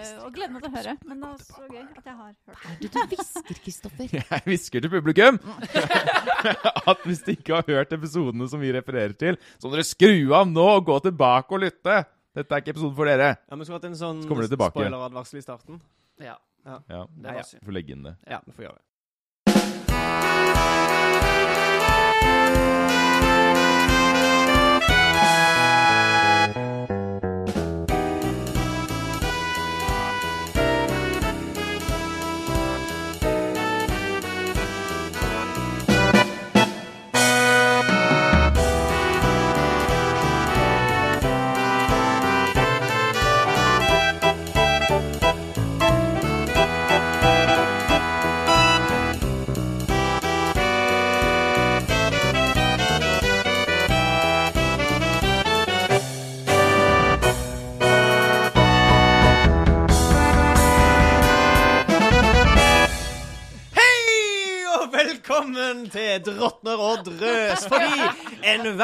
Eh, Og gleder meg til å høre. Men det er så gøy at jeg har hørt. Er det du hvisker, Kristoffer? Jeg hvisker til publikum at hvis de ikke har hørt episodene som vi refererer til, så må dere skru av nå og gå tilbake og lytte. Dette er ikke episoden for dere. Ja, men skulle hatt en sånn Så kommer det spoileradvarsel i starten. Ja, Ja, det var Ja. synd. Får legge inn det. Ja, vi får gjøre det.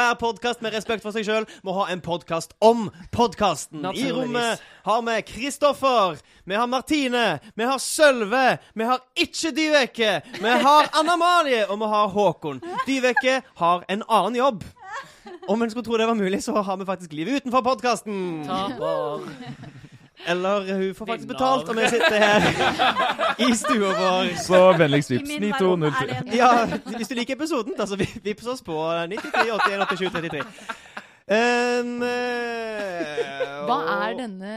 Enhver podkast med respekt for seg sjøl må ha en podkast om podkasten. I rommet har vi Kristoffer, vi har Martine, vi har Sølve, vi har ikke Dyveke, vi har Anna Malie, og vi har Håkon. Dyveke har en annen jobb. Om en skulle tro det var mulig, så har vi faktisk livet utenfor podkasten. Eller hun får faktisk betalt, om jeg sitter her i stua vår. Så vennligst vips min er 9203. Ja, hvis du liker episoden, da, så vi- vips oss på 93 81 87 33. Um, uh, Hva er denne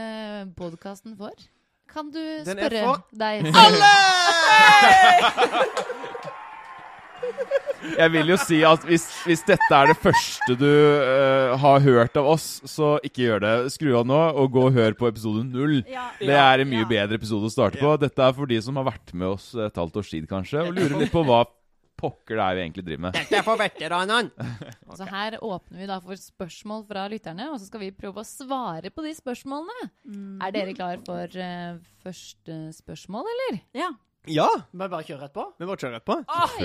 podkasten for? Kan du Den er spørre for deg Alle! Jeg vil jo si at hvis, hvis dette er det første du uh, har hørt av oss, så ikke gjør det. Skru av nå og gå og hør på episode null. Ja. Det er en mye Ja. bedre episode å starte på. Dette er for de som har vært med oss et halvt års tid, kanskje, og lurer litt på hva pokker det er vi egentlig driver med. Dette er for veteranene. Så her åpner vi da for spørsmål fra lytterne, og så skal vi prøve å svare på de spørsmålene. Mm. Er dere klar for uh, første spørsmål, eller? Ja. Ja, Må jeg bare kjøre rett på? vi bare kjører rett på.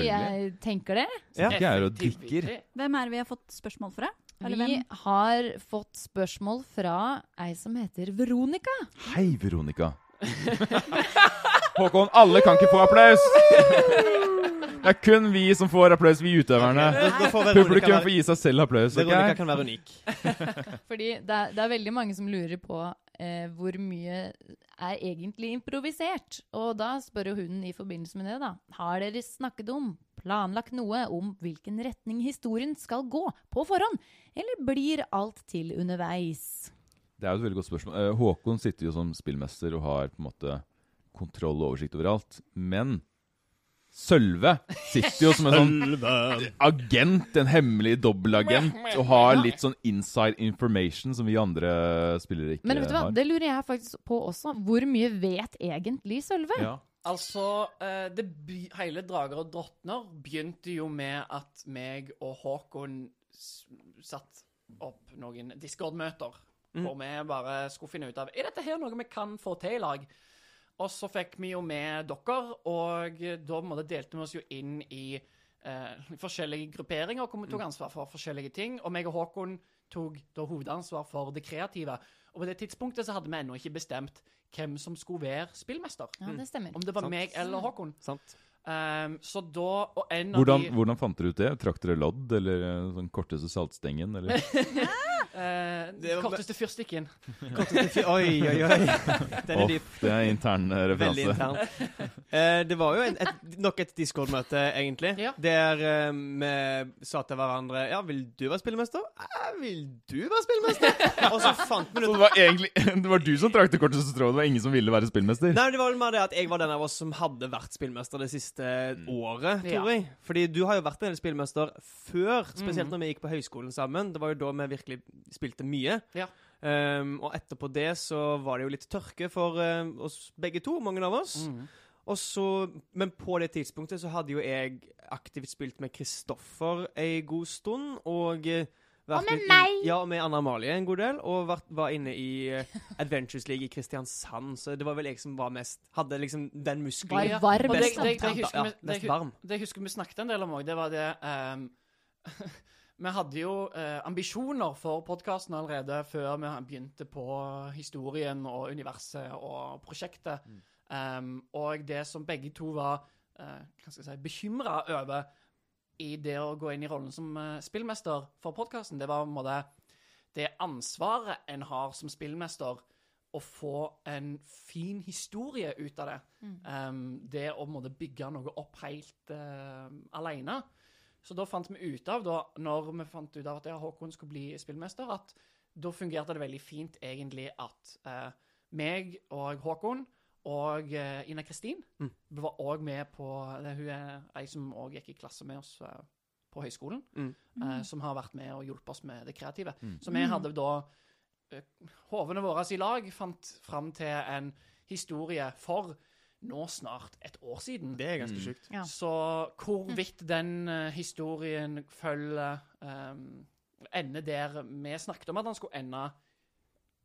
Jeg tenker det. Ja. Jeg er og Effektivt Hvem er det vi har fått spørsmål fra? Eller Vi hvem? har fått spørsmål fra ei som heter Veronica. Hei, Veronica. Håkon, alle kan ikke få applaus! Det er kun vi som får applaus, vi utøverne. Da får Publikum være, får gi seg selv applaus. Veronica okay? kan være unik. Fordi det er, det er veldig mange som lurer på eh, hvor mye er egentlig improvisert. Og da spør jo hun i forbindelse med det, da. Har dere snakket om, planlagt noe om hvilken retning historien skal gå på forhånd? Eller blir alt til underveis? Det er jo et veldig godt spørsmål. Eh, Håkon sitter jo som spillmester og har på en måte kontroll og oversikt over alt. Men Sølve sitter jo som en sånn agent, en hemmelig dobbelagent, og har litt sånn inside information som vi andre spillere ikke har. Men vet du hva, har. det lurer jeg faktisk på også. Hvor mye vet egentlig Sølve? Ja. Altså, eh, det hele Drager og drottner begynte jo med at meg og Håkon satt opp noen Discord-møter. Hvor vi bare skulle finne ut av Er dette her noe vi kan få til i lag. Og så fikk vi jo med dere, og da måte delte vi oss jo inn i eh, forskjellige grupperinger og vi tok ansvar for forskjellige ting. Og meg og Håkon tok da hovedansvar for det kreative. Og på det tidspunktet så hadde vi ennå ikke bestemt hvem som skulle være spillmester. Ja, det stemmer. Om det var Sant. meg eller Håkon. Sant. Um, så da Og en av Hvordan, de hvordan fant dere ut det? Trakk dere lodd, eller den sånn korteste saltstengen, eller? eh, korteste fyrstikken. Korteste fyr- Oi, oi, oi. Den er oh, dyp. det er intern referanse. Veldig intern. Eh, det var jo en, et, nok et Discord-møte, egentlig. Ja. Der eh, vi sa til hverandre Ja, vil du være spillemester? Ja, vil du være spillemester? Og så fant vi ut det var egentlig Det var du som trakk det korteste strået, det var ingen som ville være spillmester? Nei, det var vel mer det at jeg var den av oss som hadde vært spillmester det siste året, tror Ja. jeg. Fordi du har jo vært en del spillmester før, spesielt Mhm. når vi gikk på høyskolen sammen. Det var jo da vi virkelig spilte mye. Ja. Um, og etterpå det så var det jo litt tørke for uh, oss begge to, mange av oss. Mm. Og så, men på det tidspunktet så hadde jo jeg aktivt spilt med Kristoffer ei god stund, og eh, vært Og med litt meg! Ja, og med Anna Amalie en god del, og vært, var inne i eh, Adventures League i Kristiansand, så det var vel jeg som var mest Hadde liksom den muskelen. Var varm, Og det, det, det, det, husker vi snakket en del om òg, det var det ehm, Vi hadde jo eh, ambisjoner for podkasten allerede før vi begynte på historien og universet og prosjektet. Ehm, og det som begge to var eh, hva skal jeg si, bekymra over i det å gå inn i rollen som eh, spillmester for podkasten, det var på en måte det ansvaret en har som spillmester å få en fin historie ut av det. Um, det å på en måte bygge noe opp helt uh, alene. Så da fant vi ut av, da, når vi fant ut av at ja, Håkon skulle bli spillmester, at da fungerte det veldig fint egentlig at eh, meg og Håkon og eh, Ina Kristin Mm. var òg med på det, Hun er ei som òg gikk i klasse med oss eh, på høyskolen, Mm. eh, som har vært med og hjulpet oss med det kreative. Mm. Så vi hadde da Hovene våre i lag fant fram til en historie for nå snart et år siden. Det er ganske Mm. sjukt. Ja. Så hvorvidt den eh, historien følger um, Ender der vi snakket om at den skulle ende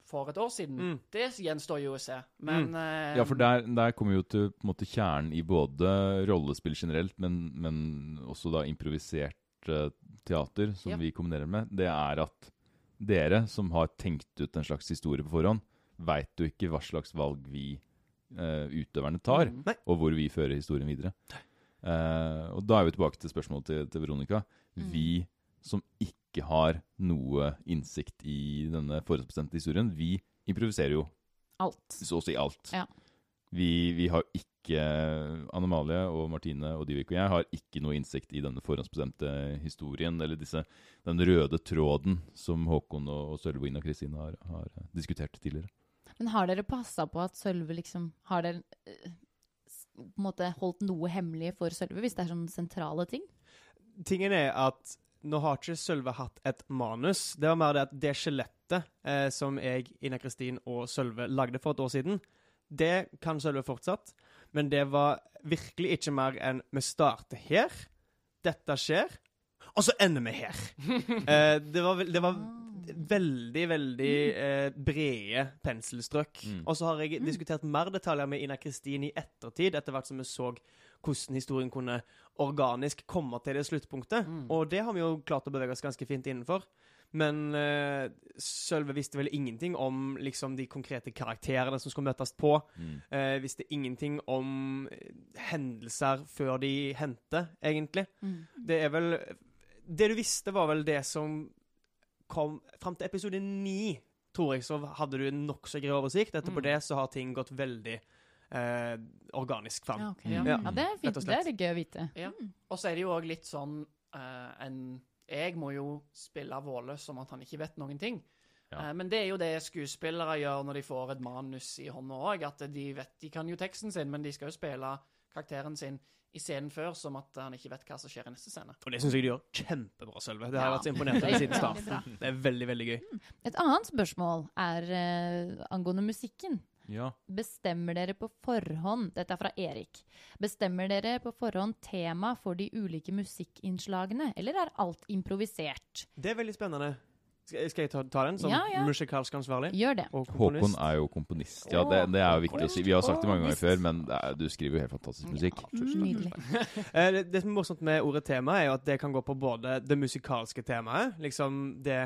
for et år siden, Mm. det gjenstår jo å se. Men eh, Ja, for der, der kommer jo til på en måte kjernen i både rollespill generelt, men, men også da improvisert eh, teater, som Ja. vi kombinerer med. Det er at dere som har tenkt ut en slags historie på forhånd, veit jo ikke hva slags valg vi eh, utøverne tar, Mm. Og hvor vi fører historien videre. Uh, og da er vi tilbake til spørsmålet til, til Veronica. Mm. Vi som ikke har noe innsikt i denne forhåndsbestemte historien, vi improviserer jo Alt. så å si alt. Ja. Vi, vi har ikke Anne Malie og Martine og Divik og jeg har ikke noe innsikt i denne forhåndsbestemte historien, eller disse, den røde tråden som Håkon og, og Sølve og Ina Kristin har, har diskutert tidligere. Men har dere passa på at Sølve liksom Har dere eh, på en måte holdt noe hemmelig for Sølve, hvis det er sånne sentrale ting? Tingen er at nå har ikke Sølve hatt et manus. Det var mer det at det skjelettet eh, som jeg, Ina Kristin og Sølve lagde for et år siden, det kan Sølve fortsatt. Men det var virkelig ikke mer enn vi starter her, dette skjer, og så ender vi her. eh, det var, det var veldig, veldig eh, brede penselstrøk. Mm. Og så har jeg diskutert mer detaljer med Ina Kristin i ettertid, etter hvert som vi så hvordan historien kunne organisk komme til det sluttpunktet. Mm. Og det har vi jo klart å bevege oss ganske fint innenfor. Men eh, Sølve visste vel ingenting om liksom de konkrete karakterene som skulle møtes på. Eh, visste ingenting om hendelser før de hendte, egentlig. Mm. Det er vel Det du visste, var vel det som kom Fram til episode ni, tror jeg, så hadde du nokså grei oversikt. Etterpå Mm. det så har ting gått veldig eh, organisk fram. Ja, okay, Ja. Ja. ja, det er fint. Det er det gøy å vite. Ja. Og så er det jo òg litt sånn eh, en Jeg må jo spille Våle som at han ikke vet noen ting. Ja. Eh, men det er jo det skuespillere gjør når de får et manus i hånda òg. At de vet De kan jo teksten sin, men de skal jo spille karakteren sin i scenen før som at han ikke vet hva som skjer i neste scene. Og det syns jeg de gjør kjempebra, Sølve. Det har jeg Ja. vært så imponert over siden starten. Det er veldig, veldig gøy. Et annet spørsmål er uh, angående musikken. Ja. Bestemmer dere på forhånd Dette er fra Erik. Bestemmer dere på forhånd tema for de ulike musikkinnslagene, eller er alt improvisert? Det er veldig spennende. Skal, skal jeg ta, ta den som Ja, ja. musikalsk ansvarlig? Gjør det. Og Håkon er jo komponist. Ja, det, det er jo viktig å si. Vi har sagt det mange ganger før, men det er, du skriver jo helt fantastisk musikk. Nydelig. Eh, det, det som er morsomt med ordet tema, er jo at det kan gå på både det musikalske temaet, liksom det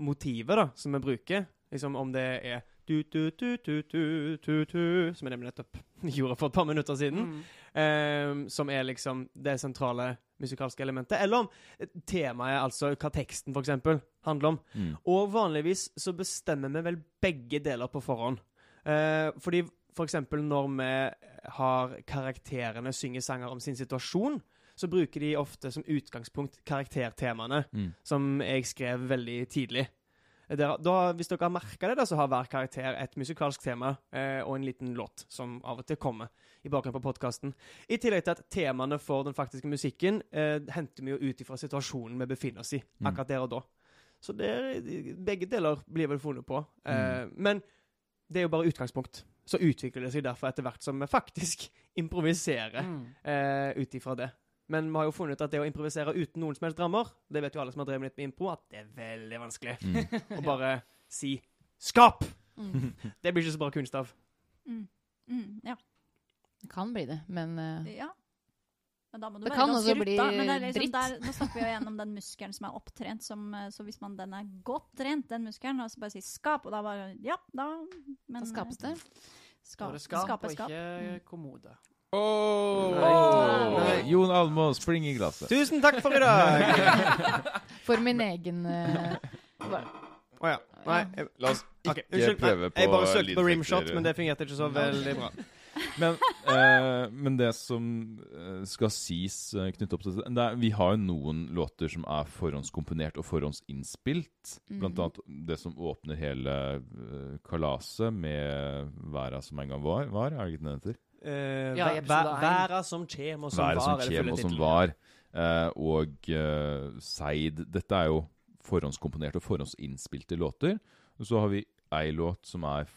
motivet da, som vi bruker, liksom om det er du, du, du, du, du, du, du, som er det vi nettopp gjorde for et par minutter siden, Mm. eh, som er liksom det sentrale musikalske elementet, eller om eh, temaet, altså hva teksten for eksempel, handler om. Mm. Og vanligvis så bestemmer vi vel begge deler på forhånd. Eh, fordi for eksempel når vi har karakterene synge sanger om sin situasjon, så bruker de ofte som utgangspunkt karaktertemaene, Mm. som jeg skrev veldig tidlig. Der, da, hvis dere har merka det, da, så har hver karakter et musikalsk tema eh, og en liten låt som av og til kommer i bakgrunnen på podkasten. I tillegg til at temaene for den faktiske musikken eh, henter vi jo ut ifra situasjonen vi befinner oss i Mm. akkurat der og da. Så der, begge deler blir vel funnet på. Eh, Men det er jo bare utgangspunkt. så utvikler det seg derfor etter hvert som vi faktisk improviserer Mm. eh, ut ifra det. Men vi har jo funnet ut at det å improvisere uten noen som helst rammer, det vet jo alle som har drevet litt med impro, at det er veldig vanskelig. Mm. Å bare si 'skap'! Mm. Det blir ikke så bra kunst av. Mm. Mm, ja. Det kan bli det, men uh... ja. Men da må du Det være kan ganske også bli rutta. Men det er liksom dritt. der, nå snakker vi jo igjen om den muskelen som er opptrent. Som, eh, så hvis man den er godt trent, den muskelen, og så bare sier 'skap', og da bare Ja, da men, da skapes det. Skap, Da er det skap, skape og ikke kommode. Åh! Nei. Jon Almås, spring i glasset. Tusen takk for i dag! For min egen eh, oh, ja. Nei, jeg, La oss okay. ikke unnskyld. Nei, prøve på jeg bare søkte på rimshot, men det fungerte ikke så veldig bra. Men, eh, men det som eh, skal sies uh, knyttet opp til det, det er, Vi har jo noen låter som er forhåndskomponert og forhåndsinnspilt. Blant Mhm. annet det som åpner hele eh, kalaset med 'Væra som en gang var'. var er det ikke den heter? Eh, Ja. Væra som kjem, og som Væra var. som kjem og som var. Uh, og uh, Seid. Dette er jo forhåndskomponerte og forhåndsinnspilte låter. Og så har vi ei låt som er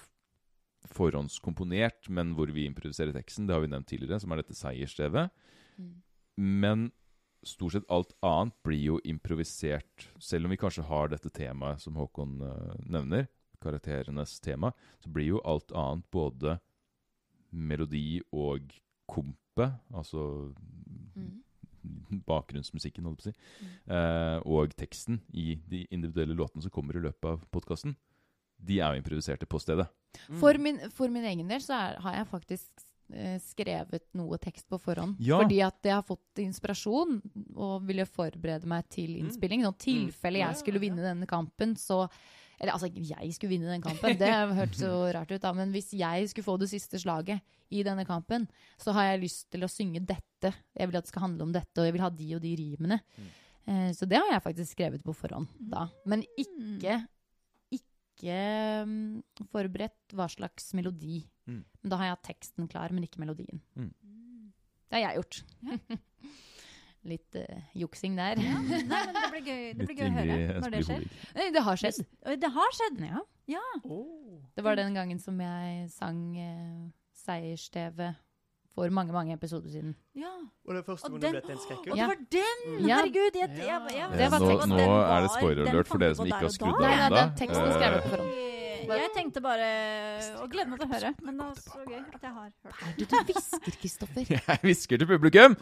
forhåndskomponert, men hvor vi improviserer teksten. Det har vi nevnt tidligere, som er dette seierstevet. Mm. Men stort sett alt annet blir jo improvisert. Selv om vi kanskje har dette temaet som Håkon nevner, karakterenes tema, så blir jo alt annet både melodi og kompe, altså Mm. bakgrunnsmusikken, holdt jeg på å si, eh, og teksten i de individuelle låtene som kommer i løpet av podkasten, de er jo improviserte på stedet. Mm. For, min, for min egen del så er, har jeg faktisk eh, skrevet noe tekst på forhånd. Ja. Fordi at jeg har fått inspirasjon og ville forberede meg til innspilling. I tilfelle jeg skulle vinne denne kampen, så Eller altså, jeg skulle vinne den kampen, det hørtes så rart ut, da. Men hvis jeg skulle få det siste slaget i denne kampen, så har jeg lyst til å synge dette. Jeg vil at det skal handle om dette, og jeg vil ha de og de rimene. Eh, så det har jeg faktisk skrevet på forhånd, da. Men ikke ikke mm, forberedt hva slags melodi. Mm. Men da har jeg teksten klar, men ikke melodien. Mm. Det har jeg gjort. Litt uh, juksing der. Ja. Nei, men det blir gøy, det blir gøy å høre når det skjer. Nei, det har skjedd. Det har skjedd! Ja. Ja. Oh. Det var den gangen som jeg sang uh, seiersstevet for mange, mange episoder siden. ja. Og det første Og den- du ble til en Og det var den! Ja. Herregud! Jeg, jeg, jeg, jeg, Det var nå, nå er det spoiler-alert for dere som ikke har skrudd av ennå. teksten skrev jeg på forhånd. Jeg tenkte bare å glede meg til å høre. Men det var så gøy at jeg har hørt. Hva er det du hvisker, Kristoffer? Jeg hvisker til publikum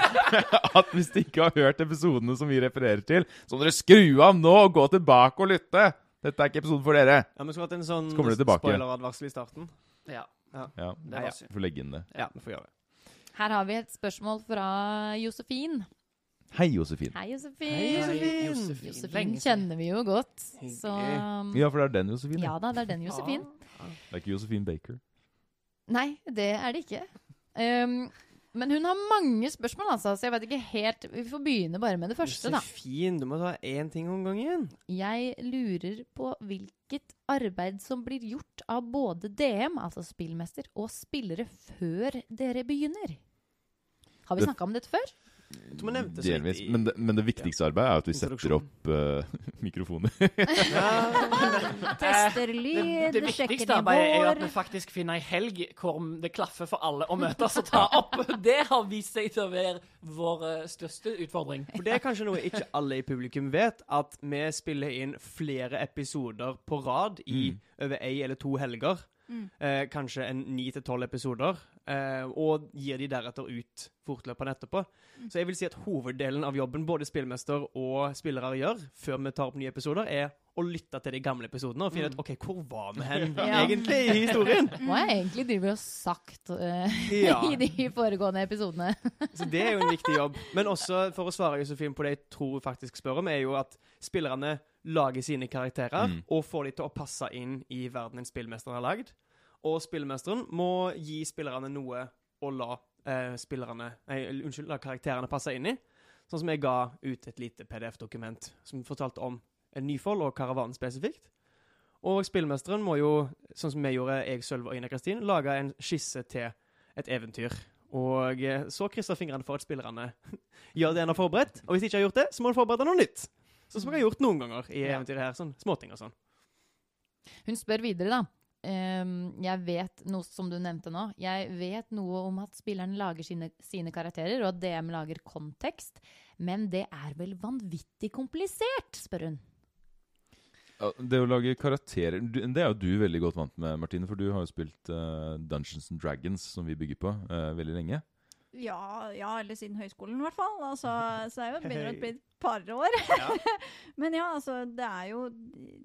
at hvis de ikke har hørt episodene som vi refererer til, så må dere skru av nå og gå tilbake og lytte. Dette er ikke episoden for dere. Ja, men skulle hatt en sånn Så spoileradvarsel i starten. Ja. Ja, Det Ja, var ja. Får legge inn det. Ja, vi får gjøre det. Her har vi et spørsmål fra Josefin. Hei, Josefin. Hei, Josefin. Hei, Josefin. Kjenner vi jo godt. Så Hyggelig. Ja, for det er den Josefin. Ja da, det er den Josefin. Det er ikke Josefin Baker. Nei, det er det ikke. Um, men hun har mange spørsmål, altså, så jeg vet ikke helt Vi får begynne bare med det første, da. Josefin, du må ta én ting om gangen. Jeg lurer på hvilket arbeid som blir gjort av både DM, altså spillmester, og spillere før dere begynner. Har vi snakka om dette før? Jeg tror vi nevnte så Delvis. Men det, men det viktigste arbeidet er at vi setter opp eh, mikrofoner. Tester Det, lyd, det sjekker viktigste arbeidet er jo at vi faktisk finner ei helg hvor det klaffer for alle å møtes og ta opp. Det har vist seg til å være vår eh, største utfordring. For det er kanskje noe ikke alle i publikum vet, at vi spiller inn flere episoder på rad i Mm. over ei eller to helger. Mm. Eh, kanskje en ni til tolv episoder. Eh, og gir de deretter ut fortløpende etterpå. Mm. Så jeg vil si at hoveddelen av jobben både spillmester og spillere gjør før vi tar opp nye episoder, er å lytte til de gamle episodene og finne Mm. ut OK, hvor var vi hen Ja. egentlig i historien? Hva har jeg egentlig drevet og sagt uh, Ja. i de foregående episodene? Så det er jo en viktig jobb. Men også, for å svare Josefin på det jeg tror faktisk spør om, er jo at spillerne lager sine karakterer Mm. og får de til å passe inn i verden en spillmester har lagd. Og spillmesteren må gi spillerne noe å la eh, spillerne Nei, unnskyld, la karakterene passe inn i. Sånn som jeg ga ut et lite PDF-dokument som fortalte om en Nyfold og Karavanen spesifikt. Og spillmesteren må jo, sånn som vi gjorde, jeg, Sølve og Ina Kristin, lage en skisse til et eventyr. Og eh, så krysser fingrene for at spillerne gjør det en har forberedt. Og hvis de ikke har gjort det, så må de forberede noe nytt. Sånn som jeg har gjort noen ganger i eventyret her. Sånn småting og sånn. Hun spør videre, da. Ehm, jeg vet noe som du nevnte nå. Jeg vet noe om at spilleren lager sine, sine karakterer, og at DM lager kontekst. Men det er vel vanvittig komplisert, spør hun. Det å lage karakterer Det er jo du veldig godt vant med, Martine. For du har jo spilt uh, Dungeons and Dragons, som vi bygger på, uh, veldig lenge. Ja, ja, eller siden høyskolen i hvert fall. Altså, så det er jo begynner å bli et par år. Ja. Men ja, altså, det er jo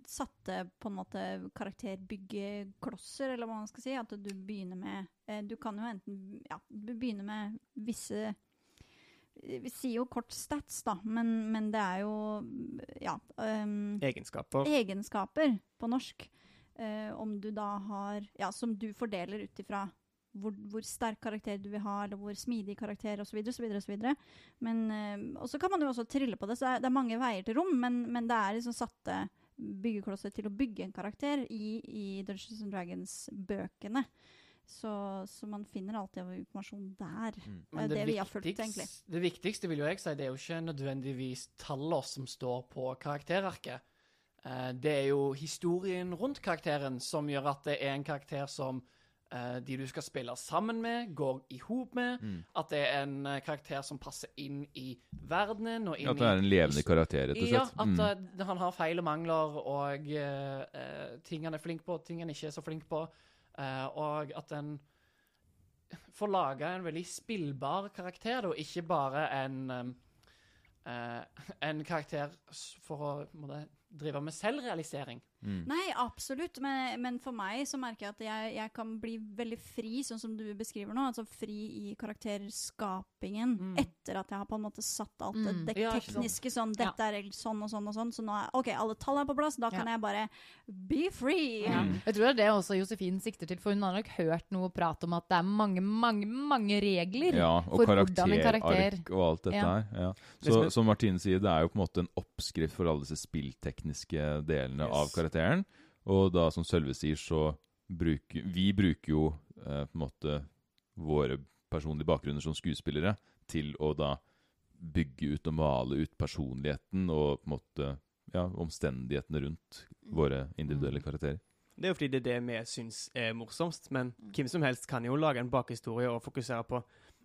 satte på en måte karakterbyggeklosser, eller hva man skal si. At du begynner med eh, Du kan jo enten Ja, begynne med visse Vi sier jo kort stats, da, men, men det er jo ja um, Egenskaper. egenskaper på norsk. Uh, om du da har Ja, som du fordeler ut ifra hvor, hvor sterk karakter du vil ha, eller hvor smidig karakter osv. eh, Og så kan man jo også trille på det, så det er, mange veier til rom, men, men det er liksom satte byggeklosser til å bygge en karakter i, i Dungeons and Dragons-bøkene. Så, så man finner alltid informasjon der. Mm. Det det vi har fulgt, egentlig. det viktigste vil jo jeg si, det er jo ikke nødvendigvis tallene som står på karakterarket. Eh, det er jo historien rundt karakteren som gjør at det er en karakter som de du skal spille sammen med, går i hop med. Mm. At det er en eh, karakter som passer inn i verdenen og inn At det er en levende karakter, rett og ja, at Mm. eh, han har feil og mangler, og uh, eh, ting han er flink på, ting han ikke er så flink på. Uh, og at en får laga en veldig spillbar karakter, da, ikke bare en um, uh, En karakter for å på drive med selvrealisering. Mm. Nei, absolutt. Men, men for meg så merker jeg at jeg, jeg kan bli veldig fri, sånn som du beskriver nå. Altså fri i karakterskapingen Mm. etter at jeg har på en måte satt alt det, Mm. det Ja, tekniske sånn Dette er sånn og sånn og sånn. Så nå er OK, alle tall er på plass. Da kan jeg bare be free. Mm. Jeg tror det er det også Josefin sikter til, for hun har nok hørt noe prat om at det er mange, mange, mange regler. Ja, for hvordan en karakter- og alt dette her. Ja. Så som Martine sier, det er jo på en måte en oppskrift for alle disse spilltekniske delene Yes. av karakteren. Og da, som Sølve sier, så bruker Vi bruker jo eh, på en måte våre personlige bakgrunner som skuespillere til å da bygge ut og male ut personligheten og på en måte ja, omstendighetene rundt våre individuelle Mm. karakterer. Det er jo fordi det er det vi syns er morsomst, men hvem som helst kan jo lage en bakhistorie og fokusere på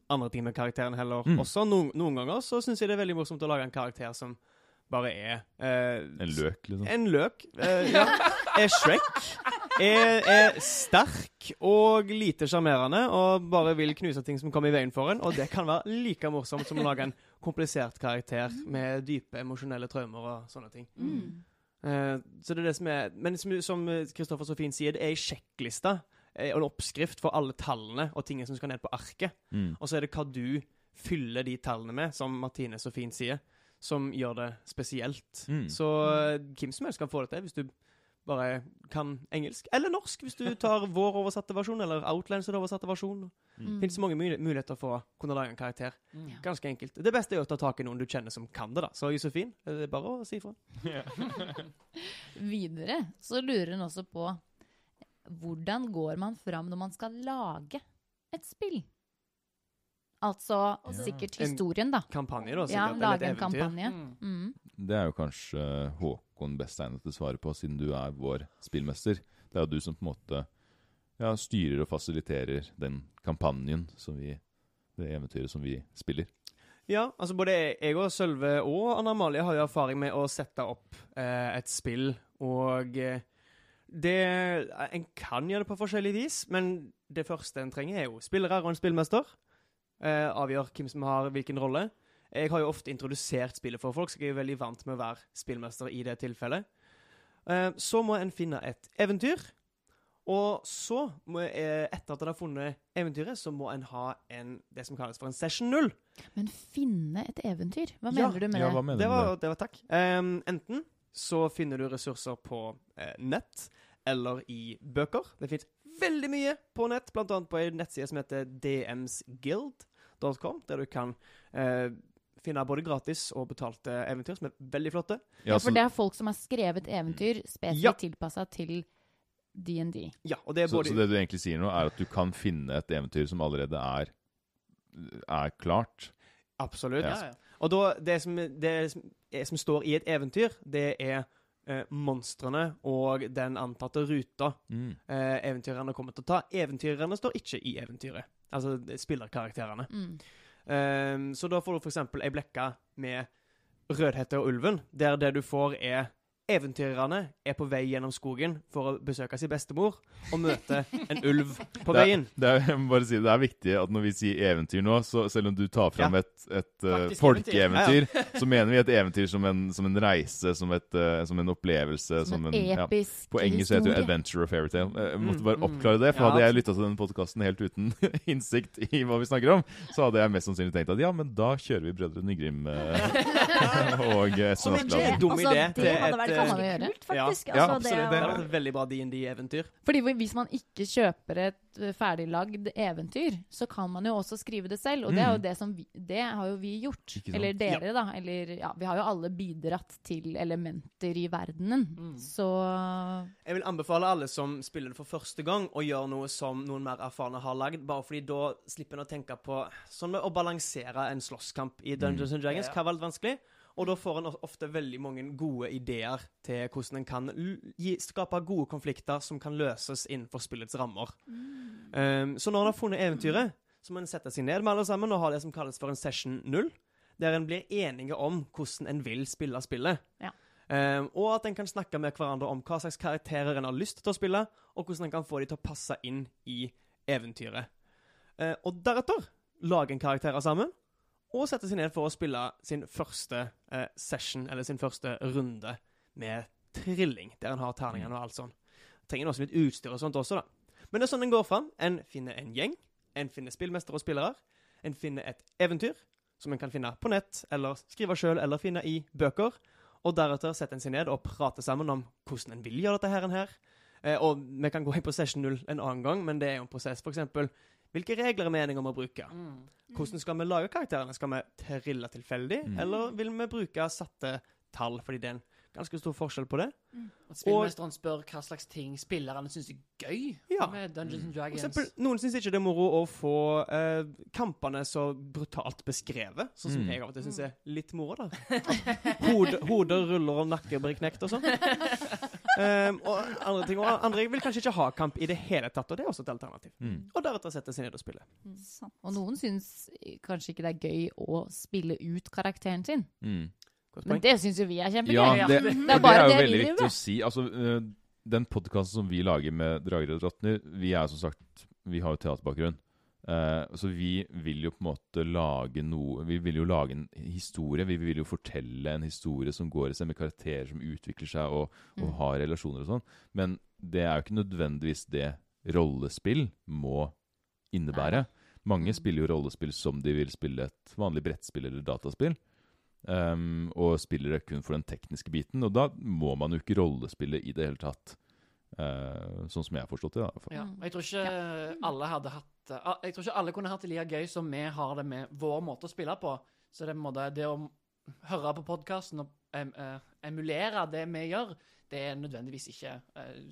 andre ting med karakteren heller. Mm. Også noen, noen ganger så syns jeg det er veldig morsomt å lage en karakter som bare er eh, En løk, liksom. En løk. eh, ja. Er Shrek. Er, er sterk og lite sjarmerende og bare vil knuse ting som kommer i veien for en. Og det kan være like morsomt som å lage en komplisert karakter med dype emosjonelle traumer og sånne ting. Mm. Eh, så det er det som er Men som- som Kristoffer så fint sier, det er ei sjekkliste eh, en oppskrift for alle tallene og tingene som skal ned på arket. Mm. Og så er det hva du fyller de tallene med, som Martine så fint sier, som gjør det spesielt. Mm. Så eh, hvem som helst kan få det til hvis du bare kan engelsk. Eller norsk, hvis du tar vår oversatte versjon, eller Outlands oversatte versjon. Mm. Det finnes mange muligheter for å kunne lage en karakter. Mm. Ganske enkelt. Det beste er å ta tak i noen du kjenner som kan det, da. Så Josefin, det er bare å si ifra. Videre så lurer hun også på hvordan går man fram når man skal lage et spill? Altså sikkert historien, da. En Kampanje, da. Ja, sikkert, lage en kampanje. Mm. Mm. Det er jo kanskje Håkon best egnet til å svare på, siden du er vår spillmester. Det er jo du som på en måte ja, styrer og fasiliterer den kampanjen som vi Det eventyret som vi spiller. Ja, altså både jeg og Sølve og Anna Amalie har jo erfaring med å sette opp eh, et spill, og eh, det En kan gjøre det på forskjellig vis, men det første en trenger, er jo spillere og en spillmester. Eh, avgjør hvem som har hvilken rolle. Jeg har jo ofte introdusert spillet for folk, så jeg er veldig vant med å være spillmester i det tilfellet. Eh, så må en finne et eventyr. Og så, må, eh, etter at en har funnet eventyret, så må en ha en, det som kalles for en session null. Men finne et eventyr? Hva Ja. mener du med Ja, det? hva mener Det du var, med det? var takk. Ehm, enten så finner du ressurser på eh, nett eller i bøker. Det fins veldig mye på nett, annet på en nettside som heter dmsguild.com, der du kan eh, finne både gratis og betalte eventyr, som er veldig flotte. Ja, for det er folk som har skrevet eventyr spesifikt Ja. tilpassa til DND. Ja, og er så, så det du egentlig sier nå, er at du kan finne et eventyr som allerede er, er klart? Absolutt. Ja, ja. Og da, det som, det som, som står i et eventyr, det er eh, monstrene og den antatte ruta Mm. eh, eventyrerne kommer til å ta. Eventyrerne står ikke i eventyret. Altså spillerkarakterene. Mm. Eh, så da får du eksempel ei blekke med Rødhette og ulven, der det du får er Eventyrerne er på vei gjennom skogen for å besøke sin bestemor og møte en ulv på Det er- veien. Det er, jeg må bare si, det er viktig at når vi sier eventyr nå, så selv om du tar fram Ja. et, et uh, folkeeventyr, ja, ja. så mener vi et eventyr som en, som en reise, som, et, uh, som en opplevelse. Som en ja. episk På engelsk heter det jo adventure og fairytale. Jeg måtte Mm, bare mm. oppklare det, for Ja, hadde jeg lytta til denne podkasten helt uten innsikt i hva vi snakker om, så hadde jeg mest sannsynlig tenkt at ja, men da kjører vi Brødre Nygrim eh, og Som ikke er dum altså, idé det til hadde et vært eh, Kan man ganske gjøre. kult, faktisk. Ja, altså, Absolutt. Det hadde vært et veldig bra D&D-eventyr. Fordi hvis man ikke kjøper et eh, ferdiglagd eventyr, så kan man jo også skrive det selv. Og det er jo Mm. det som vi, Det har jo vi gjort. Ikke sant? Eller dere, da. Eller ja, vi har jo alle bidratt til elementer i verdenen. Mm. Så Jeg vil anbefale alle som spiller det for første gang, å gjøre noe som noen mer erfarne har lagd, bare fordi da slipper en å tenke på Sånn med å balansere en slåsskamp i Dungeons and Dragons Hva var litt vanskelig. Og da får en ofte veldig mange gode ideer til hvordan en kan gi, skape gode konflikter som kan løses innenfor spillets rammer. Um, så når en har funnet eventyret, så må en sette seg ned med alle sammen og ha det som kalles for en session null, der en blir enige om hvordan en vil spille spillet. Ja. Um, og at en kan snakke med hverandre om hva slags karakterer en har lyst til å spille, og hvordan en kan få dem til å passe inn i eventyret. Uh, og deretter lage en karakterer sammen, og sette seg ned for å spille sin første eh, session, eller sin første runde med trilling, der en har terningene og alt sånn. Trenger også litt utstyr og sånt også, da. Men det er sånn en går fram. En finner en gjeng. En finner spillmestere og spillere. En finner et eventyr, som en kan finne på nett, eller skrive sjøl, eller finne i bøker. Og deretter setter en seg ned og prater sammen om hvordan en vil gjøre dette her. her. Eh, og vi kan gå inn på session 0 en annen gang, men det er jo en prosess. For eksempel, hvilke regler er meningen om å bruke? Mm. Hvordan skal vi lage karakterene? Skal vi trille tilfeldig, Mm. eller vil vi bruke satte tall? Fordi det er en ganske stor forskjell på det. At spillmesteren spør hva slags ting spillerne syns er gøy Ja. med Dungeons and Dragons. eksempel, noen syns ikke det er moro å få eh, kampene så brutalt beskrevet, sånn som Mm. jeg av og til syns er litt moro. da. Hode, hoder ruller og nakker blir knekt og sånn. Um, og andre ting. Og andre vil kanskje ikke ha kamp i det hele tatt, og det er også et alternativ. Mm. Og deretter sette seg ned og spille. Mm. Og noen syns kanskje ikke det er gøy å spille ut karakteren sin. Mm. Men det syns jo vi er kjempegøy. Ja, Ja. det, Det er bare det er jo det veldig viktig å si. Altså, øh, den podkasten som vi lager med Drager og drottner, vi er som sagt Vi har jo teaterbakgrunn. Eh, så vi vil jo på en måte lage noe Vi vil jo lage en historie. Vi vil jo fortelle en historie som går i seg, med karakterer som utvikler seg og, og Mm. har relasjoner og sånn. Men det er jo ikke nødvendigvis det rollespill må innebære. Mange Mm. spiller jo rollespill som de vil spille et vanlig brettspill eller dataspill. Um, og spiller det kun for den tekniske biten. Og da må man jo ikke rollespille i det hele tatt. Eh, sånn som jeg har forstått det. da, i hvert fall. Ja. Jeg tror ikke alle hadde hatt uh, Jeg tror ikke alle kunne hatt det like gøy som vi har det med vår måte å spille på. Så det, måte, det å høre på podkasten og um, uh, emulere det vi gjør, det er nødvendigvis ikke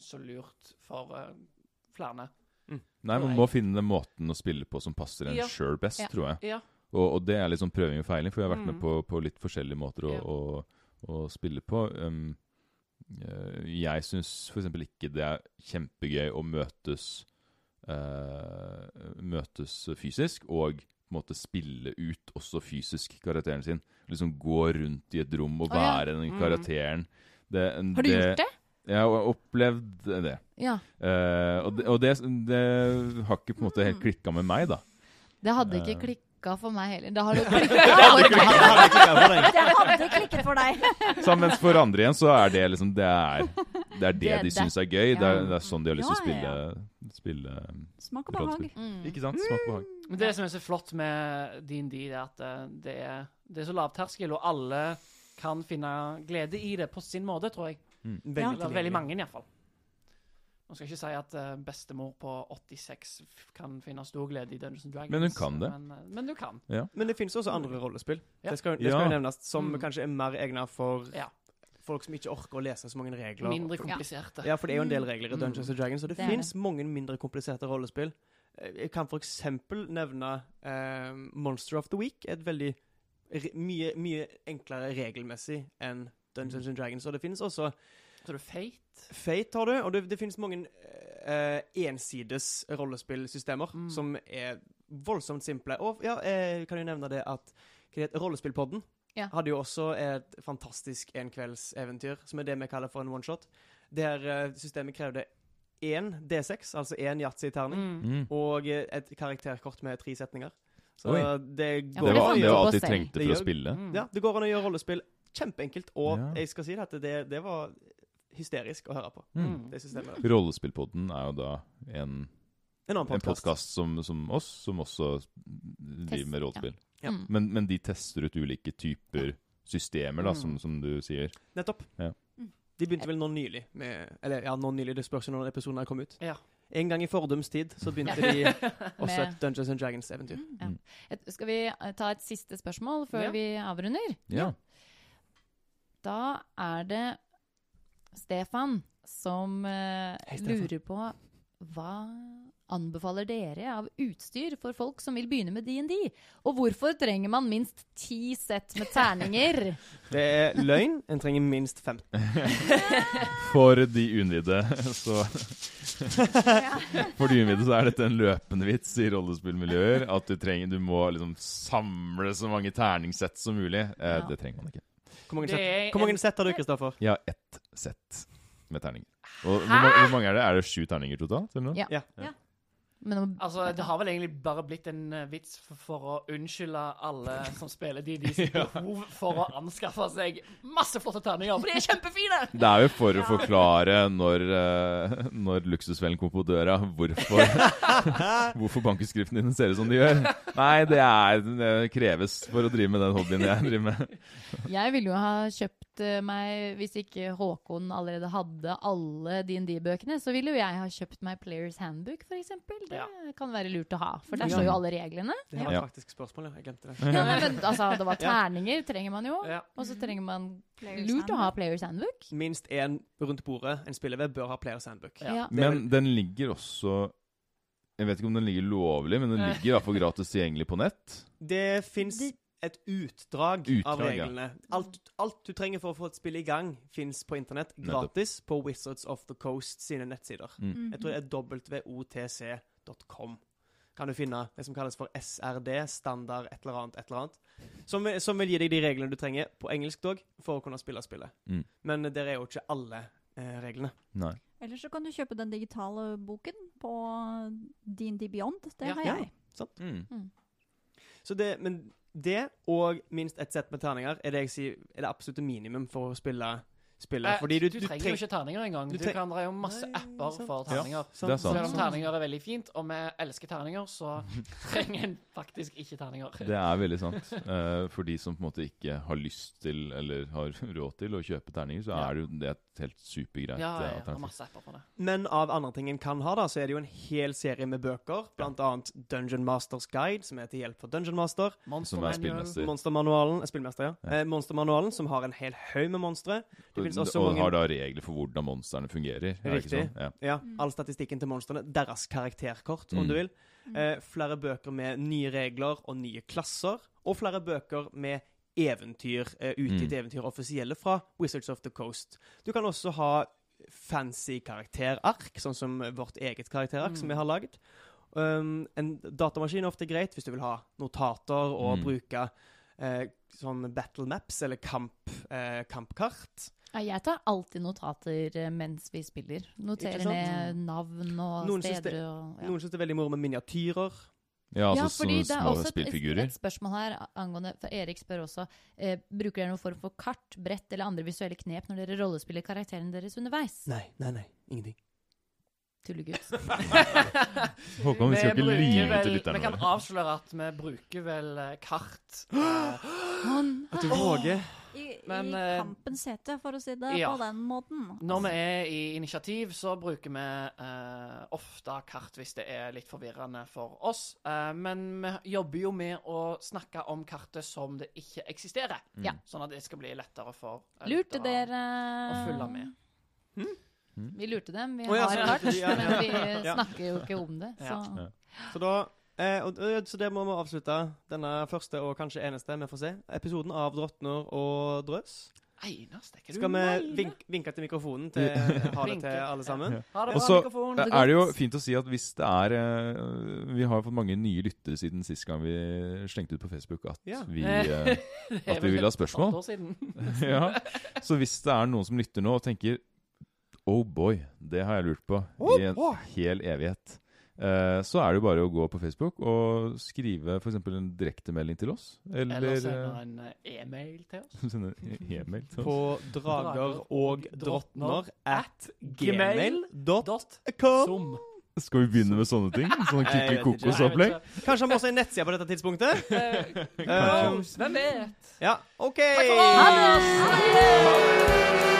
så lurt for flere. Nei, Man må finne den måten å spille på som passer en Ja. sjøl best, Ja. tror jeg. Ja. Og, og det er litt sånn prøving og feiling, for jeg har vært med Mm. på, på litt forskjellige måter å, Ja. å, å spille på. Um, jeg syns f.eks. ikke det er kjempegøy å møtes uh, Møtes fysisk og på en måte spille ut også fysisk karakteren sin. Liksom gå rundt i et rom og Å, ja. være den Mm. karakteren. Det, Har du gjort det? Jeg har opplevd det. Ja. Uh, og det, og det, det har ikke på en måte helt klikka med meg, da. Det hadde ikke Eh. Klikka for meg heller. Det har Det klikka hadde for klikket for deg. Det hadde klikket for deg. Så mens for andre igjen så er det liksom Det er det, er det, Det- de syns er gøy. Det er, det er sånn de har lyst til å spille, ja, spille, Smak og behag. Mm. Ikke sant? Smak og behag. Men det som er så flott med DND, er at eh, det er, det er så lavterskel, og alle kan finne glede i det på sin måte, tror jeg. Veldig Eller veldig tilgjengelig. mange, iallfall. Nå skal jeg ikke si at eh, bestemor på 86 kan finne stor glede i Dungeons and Dragons. Men hun kan det. Men, eh, men du kan. Men det finnes også andre rollespill Ja. det skal, det skal Ja. nevnes, som Mm. kanskje er mer egnet for Ja. folk som ikke orker å lese så mange regler. Mindre kompliserte. Ja, for det er jo en del regler i Mm. Dungeons and Dragons, og det Det finnes finnes mange mindre kompliserte rollespill. Eh, Jeg kan for eksempel nevne eh, Monster of the Week. Et veldig re- mye, mye enklere regelmessig enn Dungeons and Dragons. Og det finnes også Så er det Fate. Har du, og det, det finnes mange uh, ensides rollespillsystemer Mm. som er voldsomt simple. Og ja, jeg kan jo nevne det at det Rollespillpodden Ja. hadde jo også et fantastisk enkveldseventyr, som er det vi kaller for en one-shot, der eh, systemet krevde én D6, altså én yatzy-terning, Mm. Mm. og eh, et karakterkort med tre setninger. Så Oi. det går for Det var det alltid selv. trengte for å spille. Mm. Ja, det går an å gjøre rollespill kjempeenkelt, og Ja. jeg skal si det at det, det var hysterisk å høre på, Mm. det systemet. Rollespillpodden er jo da en, En en podkast. som, som oss, som også driver med rollespill. Ja. Ja. Men, men de tester ut ulike typer systemer, da, Mm. som, som du sier. Nettopp. Ja. Mm. De begynte vel nå nylig med Eller ja, nå nylig, det spørs når episoden her kom ut. Ja. En gang i fordums tid så begynte de også et Dungeons and Dragons-eventyr. Ja. Mm. Skal vi eh, ta et siste spørsmål før Ja. vi avrunder? Ja. Da er det Stefan som uh, Hei, Stefan. lurer på hva anbefaler dere av utstyr for folk som vil begynne med DND? Og hvorfor trenger man minst ti sett med terninger? Det er løgn. En trenger minst 15. For de uinnvidde, så For de uinnvidde så er dette en løpende vits i rollespillmiljøer. At du trenger Du må liksom samle så mange terningssett som mulig. Eh, Ja. Det trenger man ikke. Hvor mange er hvor mange en- sett har du, Kristoffer? Jeg har ett sett med terninger. Og hvor, hvor mange er det? Er det sju terninger totalt? Eller noe? Ja. Ja. Men om- Altså, Det har vel egentlig bare blitt en eh, vits for, for å unnskylde alle som spiller De sitt behov for å anskaffe seg masse flotte terninger, for de er kjempefine! Det er jo for å forklare når, eh, når luksusfellen kommer på døra, hvorfor, hvorfor bankeskriftene dine ser ut som de gjør. Nei, det, er, det kreves for å drive med den hobbyen jeg driver med. Jeg ville jo ha kjøpt eh, meg Hvis ikke Håkon allerede hadde alle DND-bøkene, så ville jo jeg ha kjøpt meg Players Handbook, f.eks. Det Ja. kan være lurt å ha, for der Ja. står jo alle reglene. Det var Ja. faktisk spørsmål. Jeg glemte det. Ja, men altså, det var terninger, trenger man jo. Ja. Og så trenger man Players lurt å ha. Players Handbook. Minst én rundt bordet en spiller ved, bør ha Players Handbook. Ja. Ja. Men den ligger også Jeg vet ikke om den ligger lovlig, men den ligger i hvert fall gratis tilgjengelig på nett. Det fins et utdrag, av Utdrag, ja. reglene. Alt, alt du trenger for å få et spill i gang, fins på internett gratis på Wizards of the Coast sine nettsider. Mm. Jeg tror det er wotc.com. Kan du finne det som kalles for SRD, standard et eller annet, et eller annet. Som, som vil gi deg de reglene du trenger, på engelsk dog, for å kunne spille spillet. Mm. Men der er jo ikke alle eh, reglene. Nei. Eller så kan du kjøpe den digitale boken på DND Beyond. Det Ja. har Ja. jeg. Mm. Så det, men det, og minst ett sett med terninger, er det jeg sier er det absolutte minimum for å spille spillet. Eh, Fordi du, du, du trenger jo ikke terninger engang. Du Du kan, det er jo masse Nei, apper sant. for terninger. Ja, sant. Selv om terninger er veldig fint, og vi elsker terninger, så trenger en faktisk ikke terninger. Det er veldig sant. Eh, for de som på en måte ikke har lyst til, eller har råd til, å kjøpe terninger, så er det jo det et helt supergreit Ja, ja, ja, det alternativ. masse apper for det. Men av andre ting en kan ha, da, så er det jo en hel serie med bøker. Blant annet Dungeon Masters Guide, som er til hjelp for Dungeon Master. Monster Som er spillmester. Monstermanualen, eh, spillmester, ja. Ja. Eh, Monstermanualen, som har en hel haug med monstre. Og, mange har da regler for hvordan monstrene fungerer. er Riktig. sånn? Ja. Ja, all statistikken til monstrene. Deres karakterkort, om Mm. du vil. Eh, flere bøker med nye regler og nye klasser. Og flere bøker med eventyr, uh, utgitt Mm. eventyr offisielle fra Wizards of the Coast. Du kan også ha fancy karakterark, sånn som vårt eget karakterark Mm. som vi har laget. Um, en datamaskin er ofte greit hvis du vil ha notater og Mm. bruke uh, sånn battle maps eller kamp, uh, kampkart. Ja, jeg tar alltid notater mens vi spiller. Noterer ned navn og Noen steder. steder det- og ja. Noen syns det er veldig moro med miniatyrer. Ja, altså ja, fordi det er små også et, spillfigurer. et spørsmål her angående For Erik spør også eh, Bruker dere noen form for kart, brett eller andre visuelle knep når dere rollespiller karakterene deres underveis? Nei, nei, nei. Ingenting. Tullegutt. Håkon, vi skal ikke lyve til Vi kan avsløre at vi bruker vel eh, kart. eh, Han At du våger. Men, I eh, kampens hete, for å si det ja. på den måten. Når vi er i initiativ, så bruker vi eh, ofte kart hvis det er litt forvirrende for oss. Eh, men vi jobber jo med å snakke om kartet som det ikke eksisterer. Mm. Sånn at det skal bli lettere for eh, Lurte dere å følge med. Vi lurte dem. Vi oh, ja, har kart, ja, ja. men vi snakker jo ikke om det. Så. Ja. Så da eh, og, og, Så det må vi avslutte denne første og kanskje eneste, vi får se, episoden av 'Drottner og drøs'. du Skal vi vink, vinke til mikrofonen til ha det til alle sammen? Ha det Og bra, så mikrofon. er det jo fint å si at hvis det er eh, Vi har jo fått mange nye lyttere siden sist gang vi slengte ut på Facebook at Ja. vi eh, at vi ville ha spørsmål. ja. Så hvis det er noen som lytter nå og tenker Oh boy, det har jeg lurt på i en Oh, hel evighet. Eh, så er det jo bare å gå på Facebook og skrive f.eks. en direktemelding til oss. Eller, Eller sende eh, en eh, e-mail til oss. sende en e-mail til oss. På drager og drottner at gmail.com. Skal vi begynne med sånne ting? Sånn Kikki. Kokos-opplegg? Kanskje han må også ha en nettside på dette tidspunktet? Hvem vet? ja, OK! Takk for oss! Ha det!